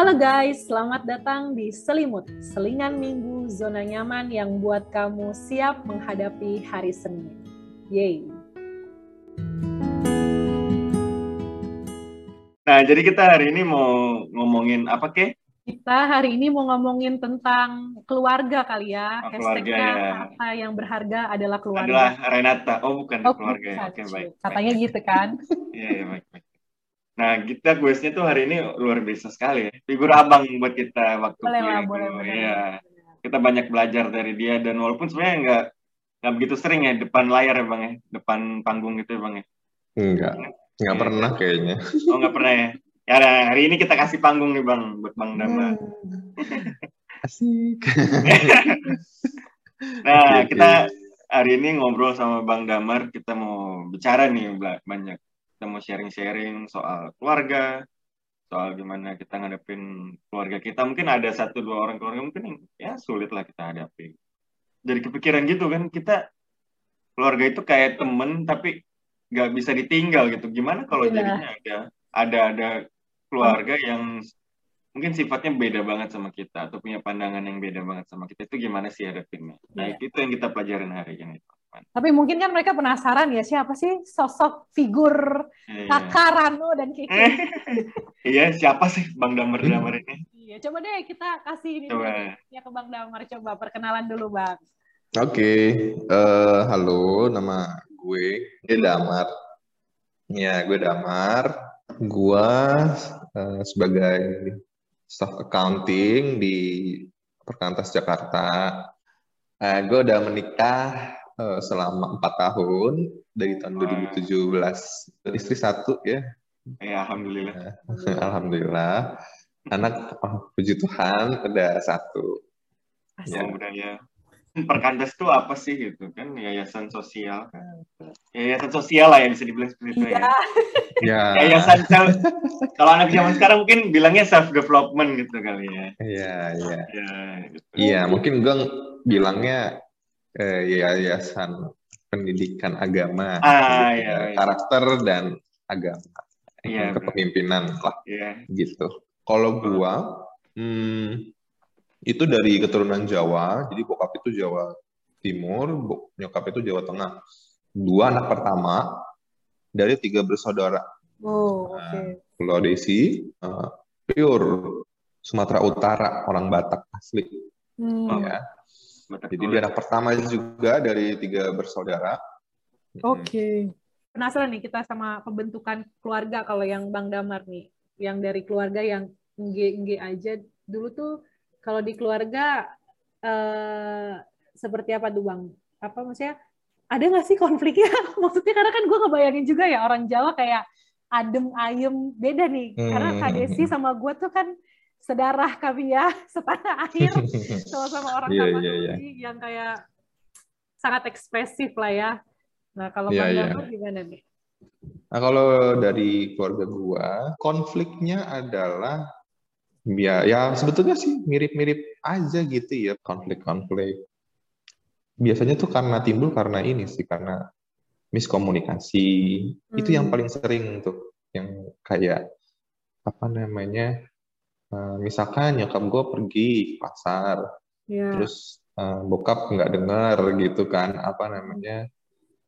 Halo guys, selamat datang di Selimut, selingan minggu zona nyaman yang buat kamu siap menghadapi hari Senin. Yeay. Nah, jadi kita hari ini mau ngomongin apa, Ke? Kita hari ini mau ngomongin tentang keluarga kali ya. Oh, keluarga, ya. kata yang berharga adalah keluarga. Adalah Renata. Oh, bukan Oh, keluarga ya. Oke, baik. Katanya baik. gitu kan. Iya, iya, baik, baik. Nah, kita quiznya tuh hari ini luar biasa sekali ya. Figur abang buat kita waktu boleh lah, kuliah boleh, dulu. boleh. Iya. Kita banyak belajar dari dia dan walaupun sebenarnya nggak nggak begitu sering ya depan layar ya bang ya, depan panggung gitu ya bang ya. Enggak, enggak Iya. pernah kayaknya. Oh nggak pernah ya. Ya nah, hari ini kita kasih panggung nih bang buat bang Dama. Hmm. Asik. Nah, oke. kita hari ini ngobrol sama Bang Damar, kita mau bicara nih banyak. Kita mau sharing-sharing soal keluarga, soal gimana kita ngadepin keluarga kita. Mungkin ada satu dua orang keluarga mungkin ya sulit lah kita hadapi. Dari kepikiran gitu kan, kita keluarga itu kayak temen tapi nggak bisa ditinggal gitu. Gimana kalau Iya. jadinya ada ada ada keluarga yang mungkin sifatnya beda banget sama kita atau punya pandangan yang beda banget sama kita itu gimana sih hadapinnya? Nah, Iya. itu yang kita pelajarin hari ini. Tapi mungkin kan mereka penasaran ya siapa sih sosok figur Iya. kakak Rano dan Kiki. Eh, iya, siapa sih Bang Damar Damar ini? Iya, coba deh kita kasih ini Coba. dulu ya ke Bang Damar coba perkenalan dulu Bang. Oke, eh, halo, nama gue, gue Damar. Ya, gue Damar. Gue eh, sebagai staff accounting di Perkantas Jakarta. Eh, gue udah menikah eh, selama empat tahun dari tahun Wah. 2017. Istri satu ya, Ya, alhamdulillah. alhamdulillah. Anak, oh, puji Tuhan, udah satu. Ya. Budaya. Perkantas itu apa sih gitu kan? Yayasan sosial kan? Yayasan sosial lah yang bisa dibilang seperti itu Iya. ya. Ya, Yayasan self, kalau anak zaman sekarang mungkin bilangnya self development gitu kali ya. iya, iya. Ya, gitu. Iya, mungkin gue bilangnya eh, yayasan pendidikan agama, Ah, gitu, iya, iya. karakter dan agama, Iya, benar. kepemimpinan lah Iya. gitu. Kalau gua, hmm, itu dari keturunan Jawa, jadi bokap itu Jawa Timur, nyokap itu Jawa Tengah. Dua anak pertama dari tiga bersaudara. Oh, Nah, oke. Pulau Desi, eh, pure Sumatera Utara, orang Batak asli. Hmm, Ya. Jadi dia anak pertama juga dari tiga bersaudara. Oke. Penasaran nih kita sama pembentukan keluarga kalau yang Bang Damar nih, yang dari keluarga yang engge-engge aja dulu tuh kalau di keluarga eh, seperti apa tuh Bang? Apa maksudnya ada nggak sih konfliknya? Maksudnya karena kan gue ngebayangin juga ya orang Jawa kayak adem ayem beda nih. Karena Kak Desi sama gue tuh kan sedarah kami ya, setanah air sama-sama orang Iya, Tapanuli iya, yang kayak sangat ekspresif lah ya. Nah, kalau iya. Damar gimana nih? Nah, kalau dari keluarga gua, konfliknya adalah ya, ya sebetulnya sih mirip-mirip aja gitu ya konflik-konflik. Biasanya tuh karena timbul karena ini sih karena miskomunikasi. Itu yang Hmm. paling sering tuh, yang kayak apa namanya? Eh, misalkan nyokap gue pergi ke pasar, Ya. terus eh, bokap nggak dengar gitu kan apa namanya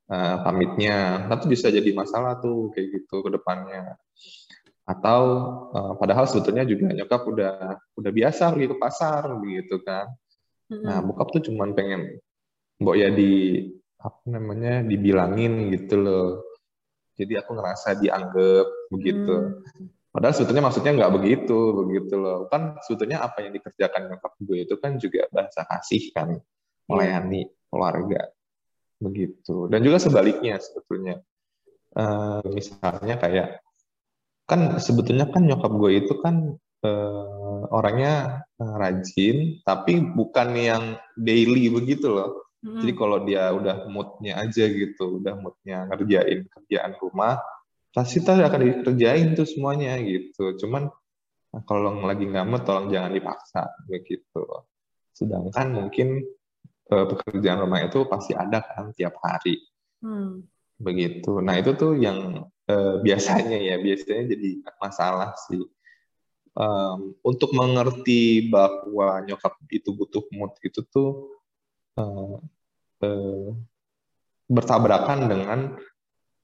eh, pamitnya. Nanti bisa jadi masalah tuh kayak gitu ke depannya. Atau eh, padahal sebetulnya juga nyokap udah udah biasa pergi ke pasar begitu kan. Nah bokap tuh cuman pengen mbok ya di apa namanya dibilangin gitu loh. Jadi aku ngerasa dianggap begitu. Hmm. Padahal sebetulnya maksudnya nggak begitu, begitu loh. Kan sebetulnya apa yang dikerjakan nyokap gue itu kan juga bahasa kasih kan, melayani keluarga, begitu. Dan juga sebaliknya sebetulnya. Eh, misalnya kayak, kan sebetulnya kan nyokap gue itu kan eh, orangnya eh, rajin, tapi bukan yang daily begitu loh. Mm-mm. Jadi kalau dia udah moodnya aja gitu, udah moodnya ngerjain kerjaan rumah, pasti tuh akan dikerjain tuh semuanya gitu. Cuman nah, kalau lagi mood, tolong jangan dipaksa begitu. Sedangkan mungkin eh, pekerjaan rumah itu pasti ada kan tiap hari Hmm. begitu. Nah itu tuh yang eh, biasanya ya biasanya jadi masalah sih. um, untuk mengerti bahwa nyokap itu butuh mood itu tuh uh, uh, bertabrakan dengan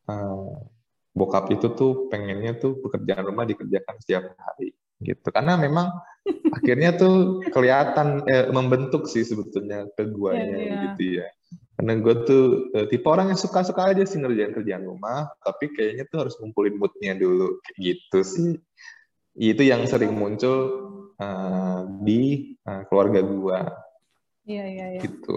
uh, bokap itu tuh pengennya tuh pekerjaan rumah dikerjakan setiap hari gitu. Karena memang akhirnya tuh kelihatan eh, membentuk sih sebetulnya ke guanya yeah, yeah. gitu ya. Karena gue tuh eh, tipe orang yang suka-suka aja sih ngerjain kerjaan rumah tapi kayaknya tuh harus ngumpulin moodnya dulu gitu sih. Itu yang sering muncul uh, di uh, keluarga gue iya iya iya. Gitu.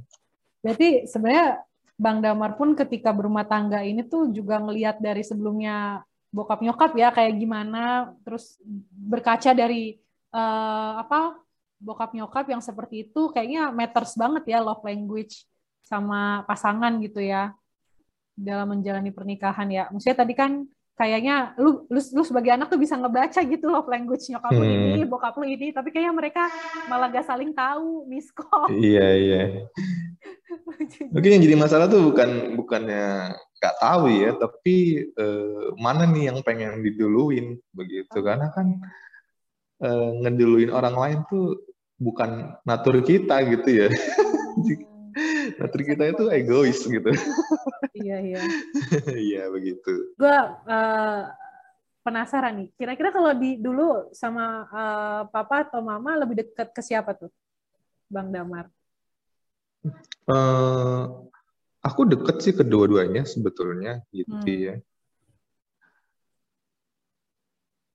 Berarti sebenarnya Bang Damar pun ketika berumah tangga ini tuh juga ngelihat dari sebelumnya bokap nyokap ya kayak gimana terus berkaca dari uh, apa bokap nyokap yang seperti itu kayaknya matters banget ya love language sama pasangan gitu ya dalam menjalani pernikahan ya. Maksudnya tadi kan kayaknya lu, lu lu sebagai anak tuh bisa ngebaca gitu loh language nyokap lu hmm. ini, bokap lu ini, tapi kayaknya mereka malah gak saling tahu, miskom. Iya iya. Mungkin yang jadi masalah tuh bukan bukannya gak tahu ya, tapi eh, mana nih yang pengen diduluin begitu, karena kan eh, ngeduluin orang lain tuh bukan natur kita gitu ya. natur kita itu egois gitu. iya iya. Iya begitu. Gue uh, penasaran nih. Kira-kira kalau di dulu sama uh, papa atau mama lebih dekat ke siapa tuh, Bang Damar? Uh, aku deket sih kedua-duanya sebetulnya gitu hmm. ya.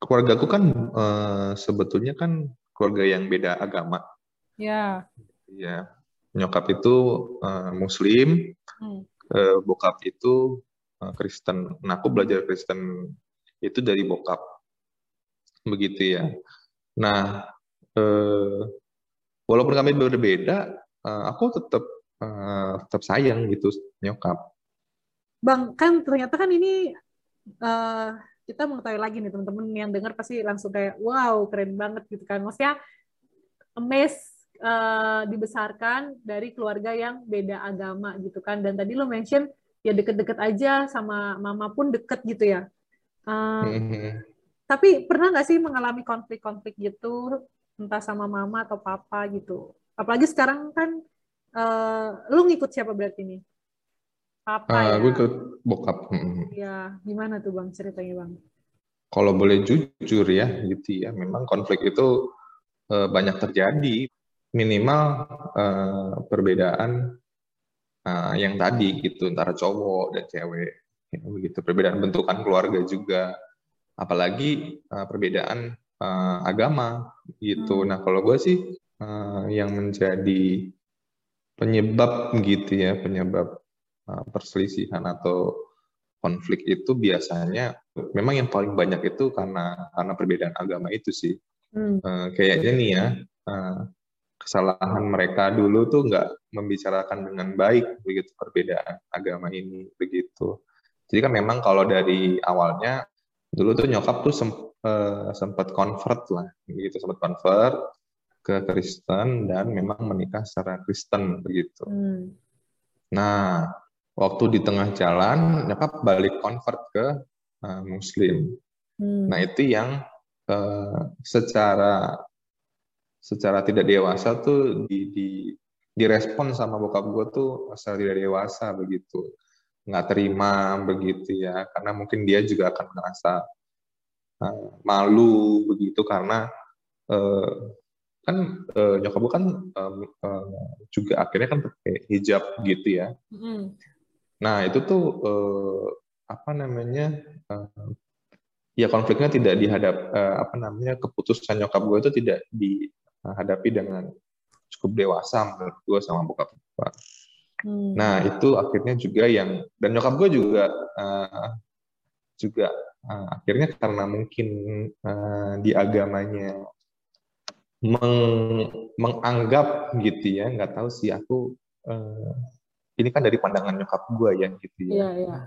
Keluargaku kan uh, sebetulnya kan keluarga yang beda agama. Ya. Ya nyokap itu uh, Muslim, hmm. uh, bokap itu uh, Kristen. Nah, aku belajar Kristen itu dari bokap, begitu ya. Nah, uh, walaupun kami berbeda, uh, aku tetap uh, tetap sayang gitu nyokap. Bang, kan ternyata kan ini uh, kita mengetahui lagi nih teman-teman yang dengar pasti langsung kayak wow keren banget gitu kan. Maksudnya amazed uh, dibesarkan dari keluarga yang beda agama gitu kan dan tadi lo mention ya deket-deket aja sama mama pun deket gitu ya uh, tapi pernah nggak sih mengalami konflik-konflik gitu entah sama mama atau papa gitu apalagi sekarang kan uh, lu ngikut siapa berarti nih? Papa uh, ya? gue ikut bokap. Ya gimana tuh bang ceritanya bang? Kalau boleh jujur ya gitu ya memang konflik itu uh, banyak terjadi. Minimal uh, perbedaan uh, yang tadi gitu antara cowok dan cewek. Ya, begitu. Perbedaan bentukan keluarga juga. Apalagi uh, perbedaan uh, agama gitu. Hmm. nah kalau gue sih uh, yang menjadi penyebab gitu ya penyebab uh, perselisihan atau konflik itu biasanya memang yang paling banyak itu karena karena perbedaan agama itu sih hmm. uh, kayaknya nih ya uh, kesalahan mereka dulu tuh nggak membicarakan dengan baik begitu perbedaan agama ini begitu. Jadi kan memang kalau dari awalnya dulu tuh nyokap tuh sem uh, sempat convert lah begitu sempat convert ke Kristen dan memang menikah secara Kristen begitu. Hmm. Nah, waktu di tengah jalan nyokap balik convert ke uh, Muslim. Hmm. Nah, itu yang uh, secara secara tidak dewasa tuh di, di direspon sama bokap gue tuh secara tidak dewasa begitu nggak terima begitu ya karena mungkin dia juga akan merasa uh, malu begitu karena uh, kan uh, nyokap gue kan uh, uh, juga akhirnya kan pakai hijab gitu ya mm. nah itu tuh uh, apa namanya uh, ya konfliknya tidak dihadap uh, apa namanya keputusan nyokap gue itu tidak di hadapi dengan cukup dewasa menurut gue sama bokap gue. Hmm. Nah itu akhirnya juga yang dan nyokap gue juga uh, juga uh, akhirnya karena mungkin uh, di agamanya meng, menganggap gitu ya nggak tahu sih aku uh, ini kan dari pandangan nyokap gue ya gitu ya. Yeah, yeah.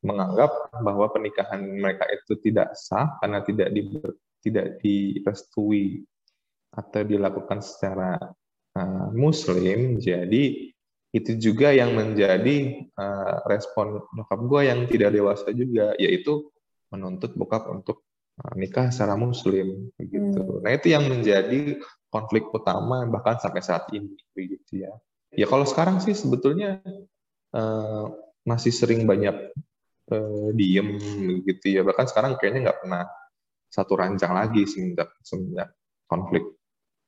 menganggap bahwa pernikahan mereka itu tidak sah karena tidak di, tidak direstui atau dilakukan secara uh, muslim jadi itu juga yang menjadi uh, respon nyokap gue yang tidak dewasa juga yaitu menuntut bokap untuk nikah secara muslim begitu. Hmm. Nah, itu yang menjadi konflik utama bahkan sampai saat ini begitu ya. Ya kalau sekarang sih sebetulnya uh, masih sering banyak uh, diem gitu ya. Bahkan sekarang kayaknya nggak pernah satu rancang lagi semenjak semenjak konflik.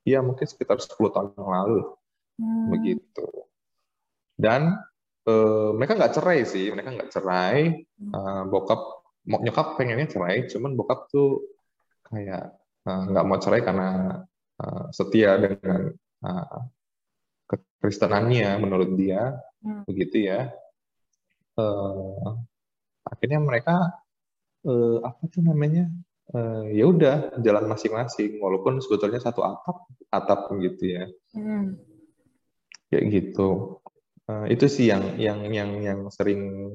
Ya mungkin sekitar 10 tahun yang lalu hmm. begitu. Dan uh, mereka nggak cerai sih, mereka nggak cerai. Uh, bokap nyokap pengennya cerai, cuman bokap tuh kayak nggak uh, mau cerai karena uh, setia dengan uh, kekristenannya menurut dia, hmm. begitu ya uh, akhirnya mereka uh, apa tuh namanya uh, ya udah jalan masing-masing walaupun sebetulnya satu atap atap gitu ya hmm. kayak gitu uh, itu sih yang yang yang yang sering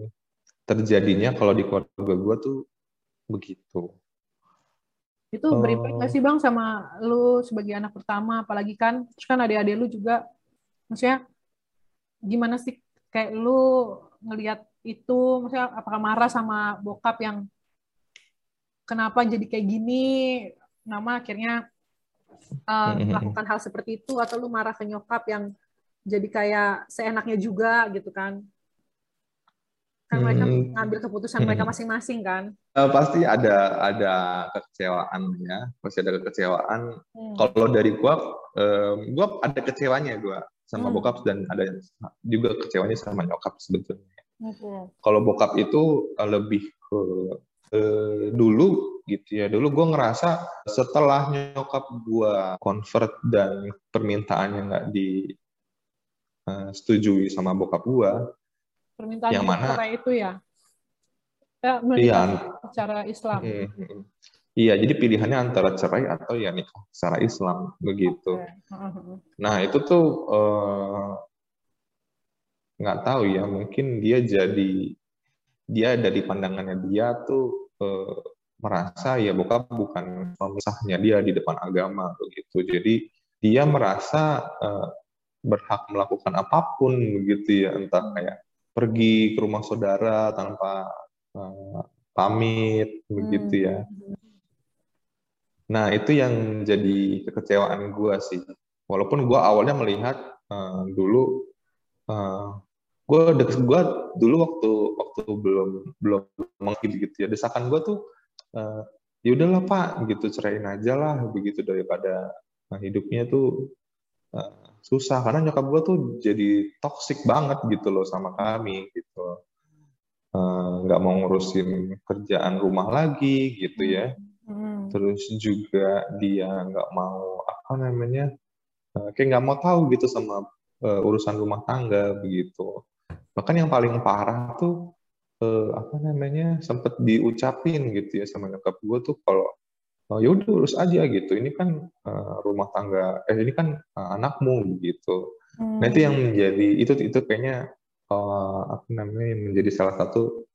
terjadinya kalau di keluarga gue tuh begitu. Itu berimpact nggak sih bang sama lu sebagai anak pertama? Apalagi kan terus kan adik-adik lu juga. Maksudnya gimana sih kayak lu ngelihat itu? Maksudnya apakah marah sama bokap yang kenapa jadi kayak gini? Nama akhirnya uh, melakukan hal seperti itu atau lu marah ke nyokap yang jadi kayak seenaknya juga gitu kan kan mereka hmm. ngambil keputusan hmm. mereka masing-masing kan uh, pasti ada ada kekecewaan ya pasti ada kekecewaan hmm. kalau dari gua um, gua ada kecewanya gua sama hmm. bokap dan ada juga kecewanya sama nyokap sebetulnya Okay. Kalau bokap itu lebih ke eh, dulu gitu ya. Dulu gue ngerasa setelah nyokap gue convert dan permintaannya nggak disetujui eh, sama bokap gue. Permintaan yang mana itu ya? Iya. Secara Islam. Hmm, hmm. Iya, jadi pilihannya antara cerai atau ya nikah secara Islam begitu. Okay. Nah itu tuh uh, nggak tahu ya mungkin dia jadi dia dari pandangannya dia tuh eh, merasa ya bokap bukan pemisahnya dia di depan agama begitu jadi dia merasa eh, berhak melakukan apa pun begitu ya entah kayak pergi ke rumah saudara tanpa eh, pamit begitu ya hmm. nah itu yang jadi kekecewaan gue sih walaupun gue awalnya melihat uh, dulu uh, gue gue dulu waktu waktu belum belum mungkin gitu ya desakan gue tuh uh, ya udahlah pak gitu ceraiin aja lah begitu daripada nah, hidupnya tuh uh, susah karena nyokap gue tuh jadi toksik banget gitu loh sama kami gitu. Eh, nggak uh, mau ngurusin kerjaan rumah lagi gitu ya. Hmm. terus juga dia nggak mau apa namanya uh, kayak nggak mau tahu gitu sama uh, urusan rumah tangga begitu. Bahkan yang paling parah tuh eh, apa namanya sempat diucapin gitu ya sama nyokap gue tuh kalau oh, ya udah urus aja gitu ini kan uh, rumah tangga eh ini kan uh, anakmu begitu hmm. nah itu yang menjadi itu itu kayaknya uh, apa namanya menjadi salah satu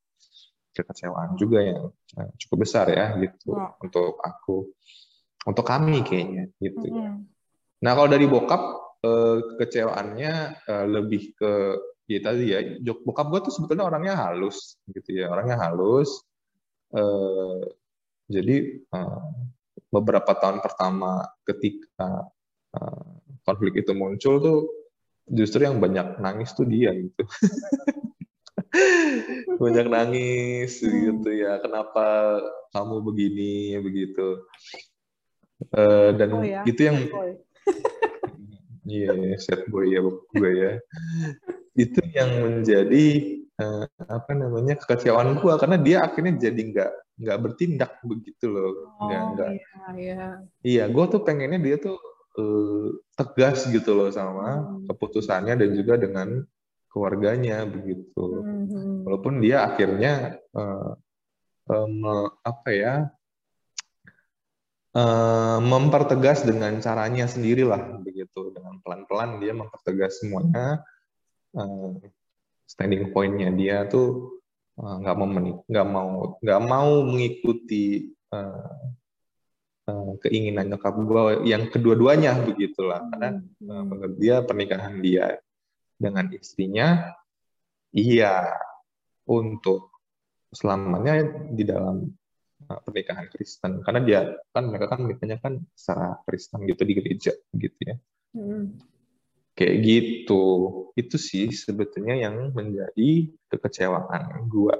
kekecewaan juga yang uh, cukup besar ya gitu wow. untuk aku untuk kami kayaknya gitu ya. hmm. nah kalau dari bokap uh, kekecewaannya uh, lebih ke ya tadi ya bokap gue tuh sebetulnya orangnya halus gitu ya orangnya halus jadi eh, beberapa tahun pertama ketika eh, konflik itu muncul tuh justru yang banyak nangis tuh dia gitu. Banyak nangis gitu ya kenapa kamu begini? begitu. Uh, dan oh ya, itu yang iya yeah, set boy ya gue ya. Itu yang menjadi uh, apa namanya kekecewaan gue karena dia akhirnya jadi nggak nggak bertindak begitu loh nggak oh, nggak iya, iya. iya gue tuh pengennya dia tuh uh, tegas gitu loh sama hmm. keputusannya dan juga dengan keluarganya begitu hmm. walaupun dia akhirnya uh, um, apa ya uh, mempertegas dengan caranya sendirilah begitu dengan pelan-pelan dia mempertegas semuanya uh, standing pointnya dia tuh eh, nggak uh, mau nggak mau nggak mau mengikuti uh, uh, keinginan nyokap gue yang kedua-duanya begitulah. Karena uh, menurut dia pernikahan dia dengan istrinya iya untuk selamanya di dalam uh, pernikahan Kristen. Karena dia kan mereka kan nikahnya kan secara Kristen gitu di gereja gitu ya. Hmm. Kayak gitu. Itu sih sebetulnya yang menjadi kekecewaan gua.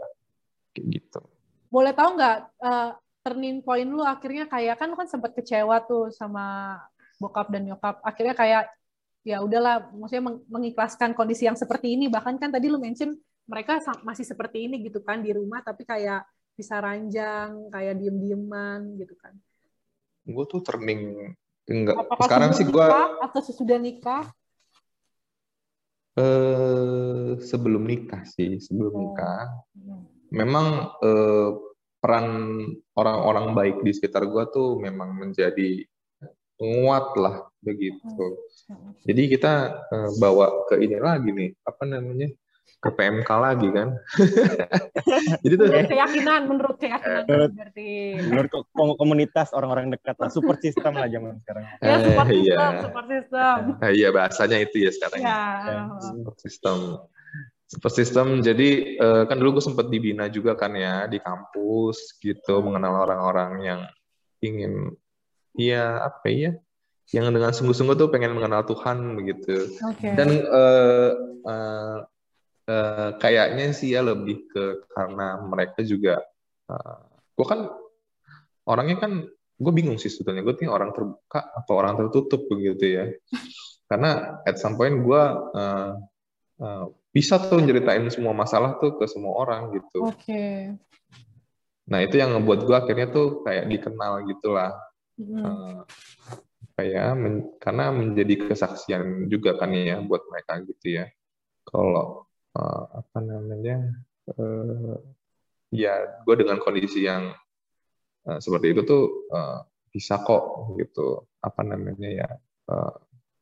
Kayak gitu. Boleh tahu nggak uh, turning point lu akhirnya kayak kan lu kan sempat kecewa tuh sama bokap dan nyokap. Akhirnya kayak ya udahlah maksudnya mengikhlaskan kondisi yang seperti ini. Bahkan kan tadi lu mention mereka masih seperti ini gitu kan di rumah tapi kayak bisa ranjang kayak diem dieman gitu kan. Gue tuh turning enggak. Apakah sekarang sih gue atau sesudah nikah eh sebelum nikah sih sebelum oh. nikah memang eh, peran orang-orang baik di sekitar gue tuh memang menjadi penguat lah begitu. Jadi kita uh, bawa ke ini lagi nih, apa namanya? Ke PMK lagi kan. Jadi tuh keyakinan menurut keyakinan menurut, berarti menurut komunitas orang-orang dekat lah, super system lah zaman sekarang. Ya, super eh, system, iya. super system. Eh, iya, bahasanya itu ya sekarang. Ya. Super system. Super system. Jadi uh, kan dulu gue sempat dibina juga kan ya di kampus gitu, mengenal orang-orang yang ingin Iya apa ya yang dengan sungguh-sungguh tuh pengen mengenal Tuhan begitu okay. dan uh, uh, uh, kayaknya sih ya lebih ke karena mereka juga uh, gue kan orangnya kan gue bingung sih sebetulnya gue tuh orang terbuka atau orang tertutup begitu ya karena at some point gue uh, uh, bisa tuh ceritain semua masalah tuh ke semua orang gitu. Oke. Okay. Nah itu yang ngebuat gue akhirnya tuh kayak dikenal gitulah. Uh, apa ya men, karena menjadi kesaksian juga kan ya buat mereka gitu ya kalau uh, apa namanya uh, ya gue dengan kondisi yang uh, seperti itu tuh uh, bisa kok gitu apa namanya ya uh,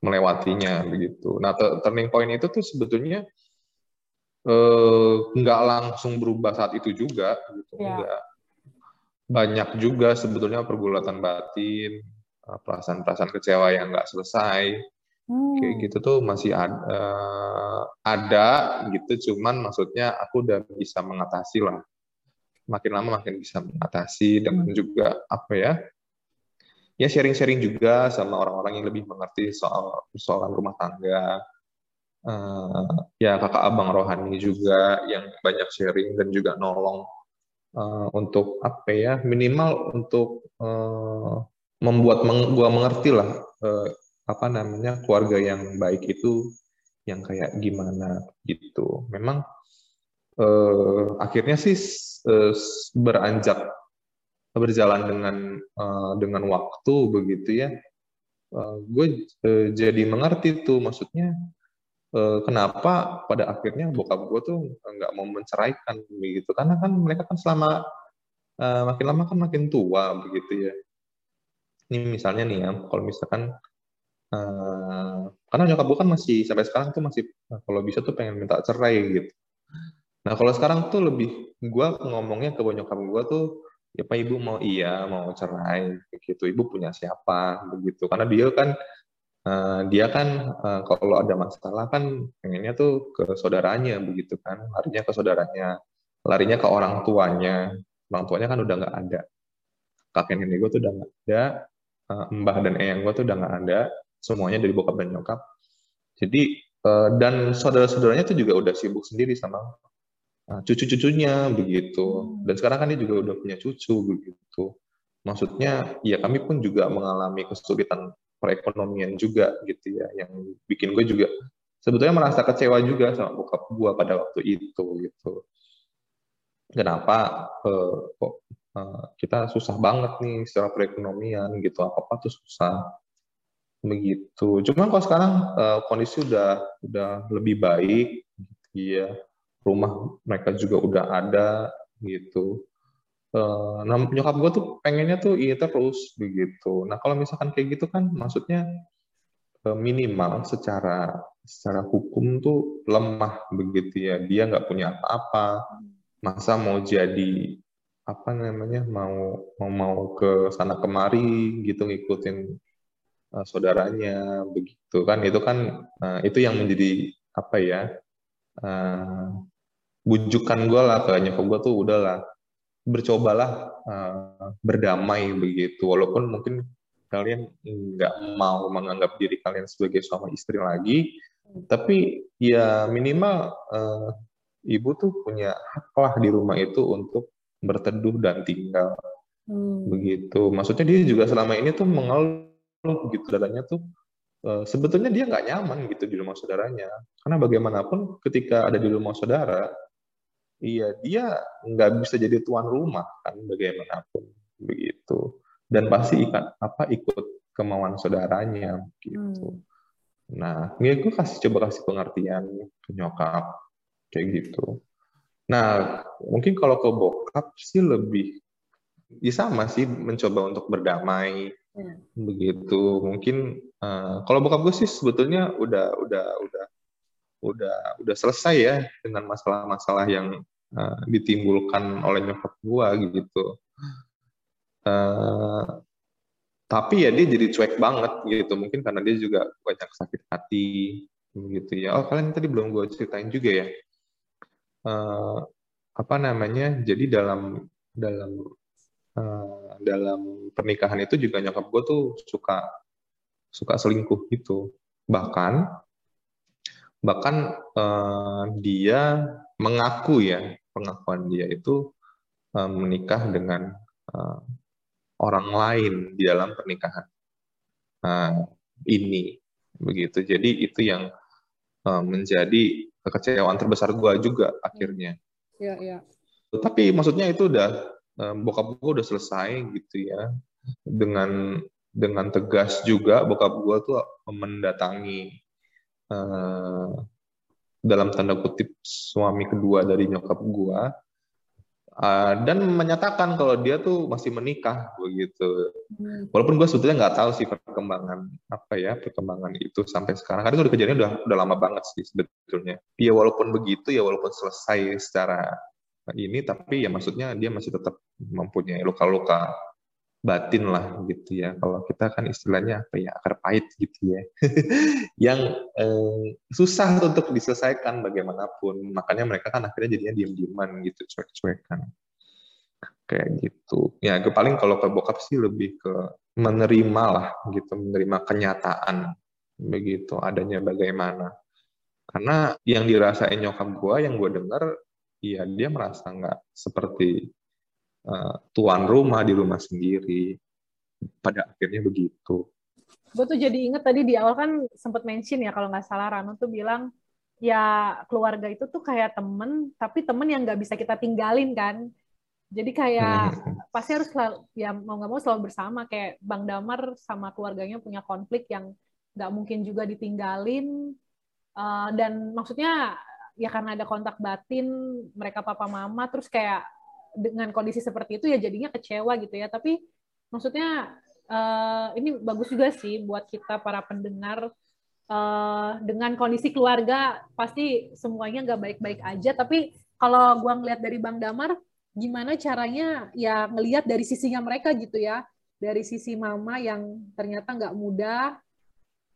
melewatinya begitu nah turning point itu tuh sebetulnya nggak uh, langsung berubah saat itu juga gitu yeah. enggak banyak juga sebetulnya pergulatan batin, perasaan-perasaan kecewa yang nggak selesai. Hmm. Kayak gitu tuh masih ada, uh, ada gitu, cuman maksudnya aku udah bisa mengatasi lah. Makin lama makin bisa mengatasi dengan juga apa ya? Ya sharing-sharing juga sama orang-orang yang lebih mengerti soal persoalan rumah tangga. Uh, ya kakak abang rohani juga yang banyak sharing dan juga nolong uh, untuk apa ya minimal untuk uh, membuat meng, gua mengerti lah uh, apa namanya keluarga yang baik itu yang kayak gimana gitu. Memang uh, akhirnya sih uh, beranjak berjalan dengan uh, dengan waktu begitu ya. Uh, gue uh, jadi mengerti tuh maksudnya Eh, kenapa pada akhirnya bokap gue tuh nggak mau menceraikan begitu. Karena kan mereka kan selama uh, makin lama kan makin tua begitu ya. Ini misalnya nih ya kalau misalkan uh, karena nyokap gue kan masih sampai sekarang tuh masih kalau bisa tuh pengen minta cerai gitu. Nah kalau sekarang tuh lebih gue ngomongnya ke nyokap gue tuh ya pak ibu mau iya mau cerai begitu ibu punya siapa? begitu. Karena dia kan Uh, dia kan uh, kalau ada masalah kan pengennya tuh ke saudaranya begitu kan. Larinya ke saudaranya larinya ke orang tuanya. Orang tuanya kan udah nggak ada. Kakek nenek gue tuh udah nggak ada mbah dan eyang gue tuh udah nggak ada semuanya dari bokap dan nyokap. Jadi uh, dan saudara-saudaranya tuh juga udah sibuk sendiri sama uh, cucu-cucunya begitu. Dan sekarang kan dia juga udah punya cucu begitu. Maksudnya ya kami pun juga mengalami kesulitan perekonomian juga gitu ya. Yang bikin gue juga sebetulnya merasa kecewa juga sama bokap gue pada waktu itu gitu. Kenapa uh, kok uh, kita susah banget nih secara perekonomian gitu. Apa apa tuh susah begitu cuman kalau sekarang uh, kondisi udah udah lebih baik gitu ya rumah mereka juga udah ada gitu Uh, nah nyokap gue tuh pengennya tuh iya terus begitu. Nah kalau misalkan kayak gitu kan maksudnya uh, minimal secara secara hukum tuh lemah begitu ya. Dia nggak punya apa-apa. Masa mau jadi apa namanya mau mau mau ke sana kemari gitu ngikutin uh, saudaranya begitu kan. Itu kan uh, itu yang menjadi apa ya uh, bujukan gue lah ke nyokap gue tuh udahlah bercobalah uh, berdamai begitu. Walaupun mungkin kalian nggak mau menganggap diri kalian sebagai suami istri lagi tapi ya minimal uh, ibu tuh punya hak lah di rumah itu untuk berteduh dan tinggal. Hmm. begitu. Maksudnya dia juga selama ini tuh mengeluh gitu dadanya tuh uh, sebetulnya dia nggak nyaman gitu di rumah saudaranya karena bagaimanapun ketika ada di rumah saudara iya dia nggak bisa jadi tuan rumah kan bagaimanapun begitu dan pasti ikan apa ikut kemauan saudaranya gitu hmm. Nah, ini gue kasih coba kasih pengertian ke nyokap kayak gitu. Nah, mungkin kalau ke bokap sih lebih ya sama sih mencoba untuk berdamai hmm. begitu. Mungkin uh, kalau bokap gue sih sebetulnya udah udah udah udah udah selesai ya dengan masalah-masalah yang uh, ditimbulkan oleh nyokap gue gitu. Uh, tapi ya dia jadi cuek banget gitu mungkin karena dia juga banyak sakit hati gitu ya oh kalian tadi belum gue ceritain juga ya uh, apa namanya jadi dalam dalam uh, dalam pernikahan itu juga nyokap gue tuh suka suka selingkuh gitu. Bahkan bahkan uh, dia mengaku ya pengakuan dia itu uh, menikah dengan uh, orang lain di dalam pernikahan nah, ini. Begitu. Jadi itu yang uh, menjadi kekecewaan terbesar gue juga akhirnya. Ya, ya. tapi maksudnya itu udah bokap gue udah selesai gitu ya dengan dengan tegas juga bokap gue tuh mendatangi uh, dalam tanda kutip suami kedua dari nyokap gue uh, dan menyatakan kalau dia tuh masih menikah begitu. Hmm. Walaupun gue sebetulnya nggak tahu sih perkembangan apa ya perkembangan itu sampai sekarang. Karena udah kejadian udah udah lama banget sih sebetulnya. Ya walaupun begitu ya walaupun selesai secara ini tapi ya maksudnya dia masih tetap mempunyai luka-luka batin lah gitu ya. Kalau kita kan istilahnya apa ya akar pahit gitu ya, yang eh, susah untuk diselesaikan bagaimanapun. Makanya mereka kan akhirnya jadinya diem-dieman gitu, cuek-cuekan kayak gitu. Ya, gue paling kalau ke bokap sih lebih ke menerima lah gitu, menerima kenyataan begitu adanya bagaimana. Karena yang dirasain nyokap gue, yang gue dengar, ya dia merasa nggak seperti uh, tuan rumah di rumah sendiri. Pada akhirnya begitu. Gue tuh jadi inget tadi di awal kan sempat mention ya kalau nggak salah Rano tuh bilang ya keluarga itu tuh kayak temen, tapi temen yang nggak bisa kita tinggalin kan. Jadi kayak hmm. pasti harus selalu, ya mau nggak mau selalu bersama. Kayak Bang Damar sama keluarganya punya konflik yang nggak mungkin juga ditinggalin. Uh, dan maksudnya ya karena ada kontak batin mereka papa mama terus kayak dengan kondisi seperti itu ya jadinya kecewa gitu ya. Tapi maksudnya uh, ini bagus juga sih buat kita para pendengar uh, dengan kondisi keluarga pasti semuanya nggak baik-baik aja. Tapi kalau gua ngeliat dari Bang Damar, gimana caranya ya ngelihat dari sisinya mereka gitu ya. Dari sisi mama yang ternyata nggak mudah,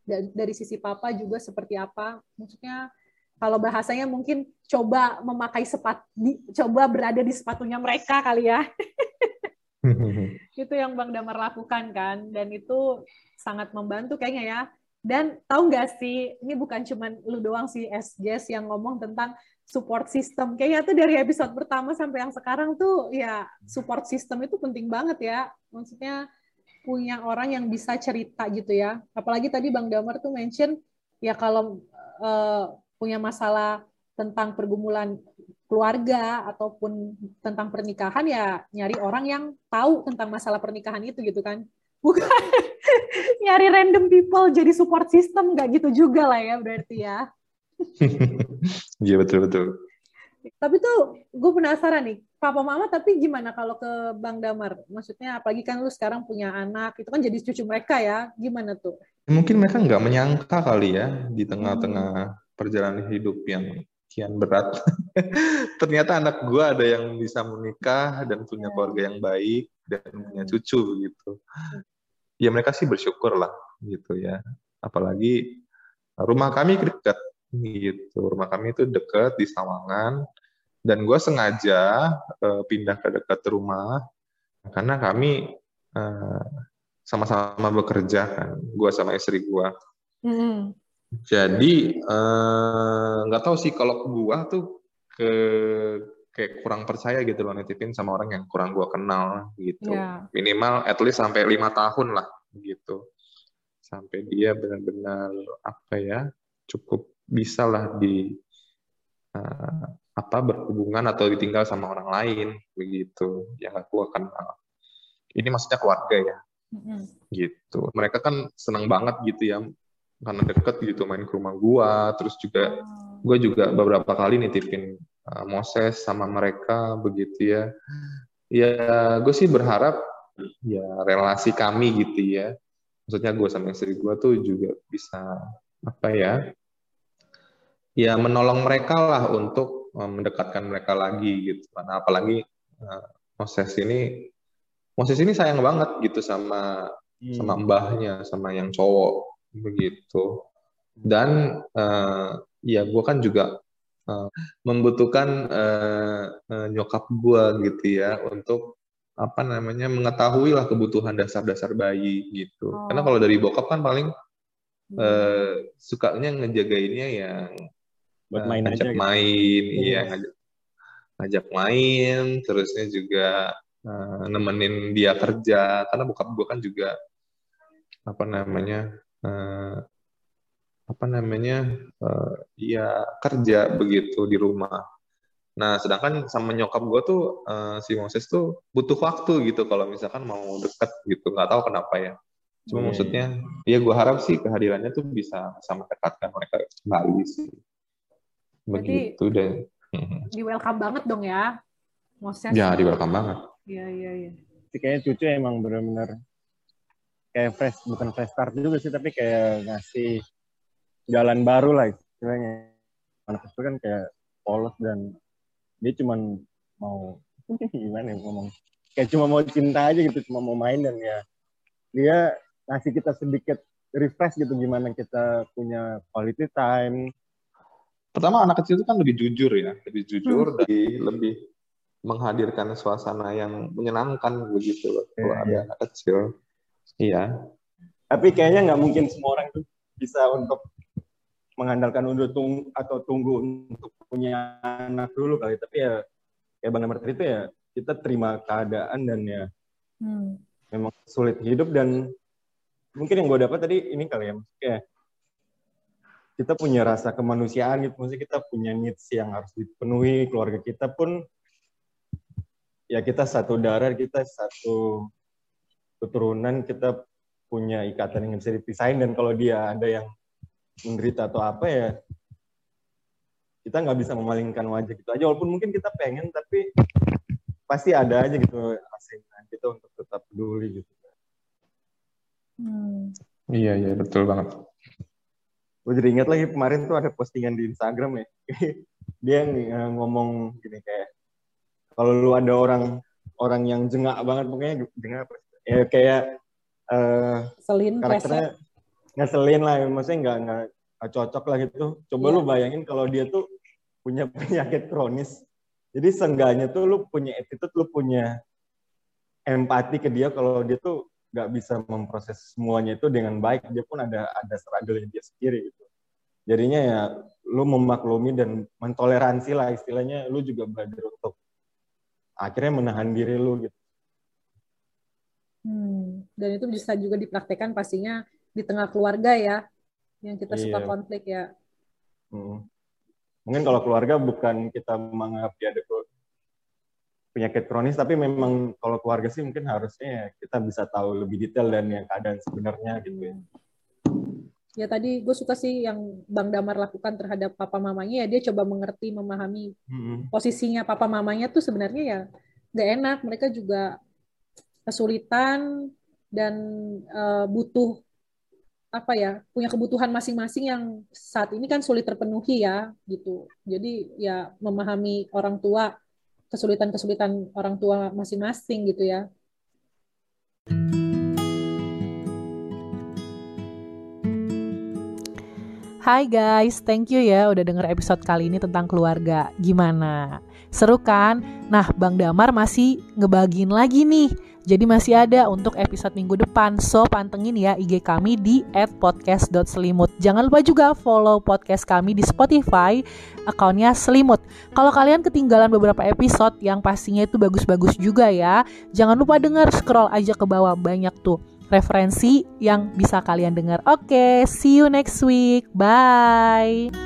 dan dari sisi papa juga seperti apa. Maksudnya kalau bahasanya mungkin coba memakai sepatu coba berada di sepatunya mereka kali ya. Itu yang Bang Damar lakukan kan dan itu sangat membantu kayaknya ya. Dan tahu nggak sih ini bukan cuma lu doang sih SJS yang ngomong tentang support system. Kayaknya tuh dari episode pertama sampai yang sekarang tuh ya support system itu penting banget ya. Maksudnya punya orang yang bisa cerita gitu ya. Apalagi tadi Bang Damar tuh mention ya kalau uh, punya masalah tentang pergumulan keluarga ataupun tentang pernikahan ya nyari orang yang tahu tentang masalah pernikahan itu gitu kan. Bukan. Nyari random people jadi support system nggak gitu juga lah ya berarti ya. Iya betul betul. Tapi tuh gue penasaran nih papa mama tapi gimana kalau ke bang damar? Maksudnya apalagi kan lu sekarang punya anak itu kan jadi cucu mereka ya gimana tuh? Mungkin mereka nggak menyangka kali ya di tengah-tengah perjalanan hidup yang kian berat. Ternyata anak gue ada yang bisa menikah dan punya keluarga yang baik dan punya cucu gitu. Ya mereka sih bersyukur lah gitu ya. Apalagi rumah kami dekat gitu. Rumah kami itu dekat di Sawangan dan gue sengaja uh, pindah ke dekat rumah karena kami uh, sama-sama bekerja kan gue sama istri gue mm. Jadi nggak uh, tahu sih kalau gue tuh ke kayak kurang percaya gitu loh nitipin sama orang yang kurang gue kenal gitu. Yeah. minimal at least sampai lima tahun lah gitu. Sampai dia benar-benar apa ya cukup bisa lah di uh, apa berhubungan atau ditinggal sama orang lain begitu yang gue kenal. Ini maksudnya keluarga ya. Mm-hmm. gitu. Mereka kan senang banget gitu ya karena deket gitu main ke rumah gua. Terus juga oh. gue juga beberapa kali nitipin uh, Moses sama mereka begitu ya. Ya gue sih berharap ya relasi kami gitu ya. Maksudnya gue sama istri gue tuh juga bisa apa ya ya menolong mereka lah untuk uh, mendekatkan mereka lagi gitu. Karena apalagi uh, Moses ini Moses ini sayang banget gitu sama hmm. sama mbahnya sama yang cowok begitu dan uh, ya gue kan juga uh, membutuhkan uh, uh, nyokap gue gitu ya untuk apa namanya mengetahui lah kebutuhan dasar-dasar bayi gitu. Oh. Karena kalau dari bokap kan paling hmm. uh, sukanya ngejagainnya yang buat main uh, ngajak aja main, gitu. iya ngajak, ngajak main, terusnya juga uh, nemenin dia kerja. Karena bokap gue kan juga apa namanya uh, apa namanya uh, ya kerja begitu di rumah. Nah, sedangkan sama nyokap gue tuh uh, si Moses tuh butuh waktu gitu kalau misalkan mau deket gitu, nggak tahu kenapa ya. Cuma yeah. maksudnya, ya gue harap sih kehadirannya tuh bisa sama dekatkan mereka kembali sih. Begitu deh. Di welcome banget dong ya, Moses. Ya, di welcome banget. Iya, iya, iya. Kayaknya cucu emang benar-benar kayak fresh, bukan fresh start juga sih, tapi kayak ngasih jalan baru lah istilahnya anak kecil kan kayak polos dan dia cuma mau gimana ya ngomong kayak cuma mau cinta aja gitu cuma mau main dan ya dia ngasih kita sedikit refresh gitu gimana kita punya quality time pertama anak kecil itu kan lebih jujur ya lebih jujur hmm. dan lebih menghadirkan suasana yang menyenangkan begitu loh kalau yeah, ada yeah. anak kecil iya. Tapi kayaknya nggak mungkin semua orang tuh bisa untuk mengandalkan untuk tung atau tunggu untuk punya anak dulu kali. Tapi ya kayak bang Amar itu ya kita terima keadaan dan ya hmm. memang sulit hidup dan mungkin yang gue dapat tadi ini kali ya kayak kita punya rasa kemanusiaan gitu. Maksudnya kita punya needs yang harus dipenuhi keluarga kita pun ya kita satu darah kita satu keturunan kita punya ikatan yang bisa dipisahin dan kalau dia ada yang menderita atau apa ya kita nggak bisa memalingkan wajah gitu aja. Walaupun mungkin kita pengen tapi pasti ada aja gitu asingan kita untuk tetap peduli gitu. Hmm. iya iya betul banget. Gue jadi ingat lagi kemarin tuh ada postingan di Instagram ya. Dia ngomong gini kayak kalau lu ada orang orang yang jengak banget pokoknya jengak apa ya kayak uh, selin karakternya ngeselin lah maksudnya nggak nggak cocok lah gitu. Coba yeah. lu bayangin kalau dia tuh punya penyakit kronis. Jadi seenggaknya tuh lu punya attitude lu punya empati ke dia kalau dia tuh nggak bisa memproses semuanya itu dengan baik dia pun ada ada struggle dia sendiri gitu. Jadinya ya lu memaklumi dan mentoleransi lah istilahnya lu juga belajar untuk akhirnya menahan diri lu gitu hmm. dan itu bisa juga dipraktekkan pastinya di tengah keluarga ya yang kita iya. suka konflik ya. Hmm. Mungkin kalau keluarga bukan kita menganggap dia ada penyakit kronis, tapi memang kalau keluarga sih mungkin harusnya kita bisa tahu lebih detail dan yang keadaan sebenarnya gitu ya. Ya tadi gue suka sih yang Bang Damar lakukan terhadap papa mamanya ya dia coba mengerti, memahami hmm. posisinya papa mamanya tuh sebenarnya ya gak enak. Mereka juga kesulitan dan uh, butuh apa ya punya kebutuhan masing-masing yang saat ini kan sulit terpenuhi ya gitu jadi ya memahami orang tua kesulitan-kesulitan orang tua masing-masing gitu ya Hai guys, thank you ya udah denger episode kali ini tentang keluarga. Gimana? Seru kan? Nah, Bang Damar masih ngebagiin lagi nih. Jadi masih ada untuk episode minggu depan. So, pantengin ya IG kami di @podcast.selimut. Jangan lupa juga follow podcast kami di Spotify, akunnya Selimut. Kalau kalian ketinggalan beberapa episode yang pastinya itu bagus-bagus juga ya, jangan lupa denger scroll aja ke bawah banyak tuh referensi yang bisa kalian dengar. Oke, okay, see you next week. Bye.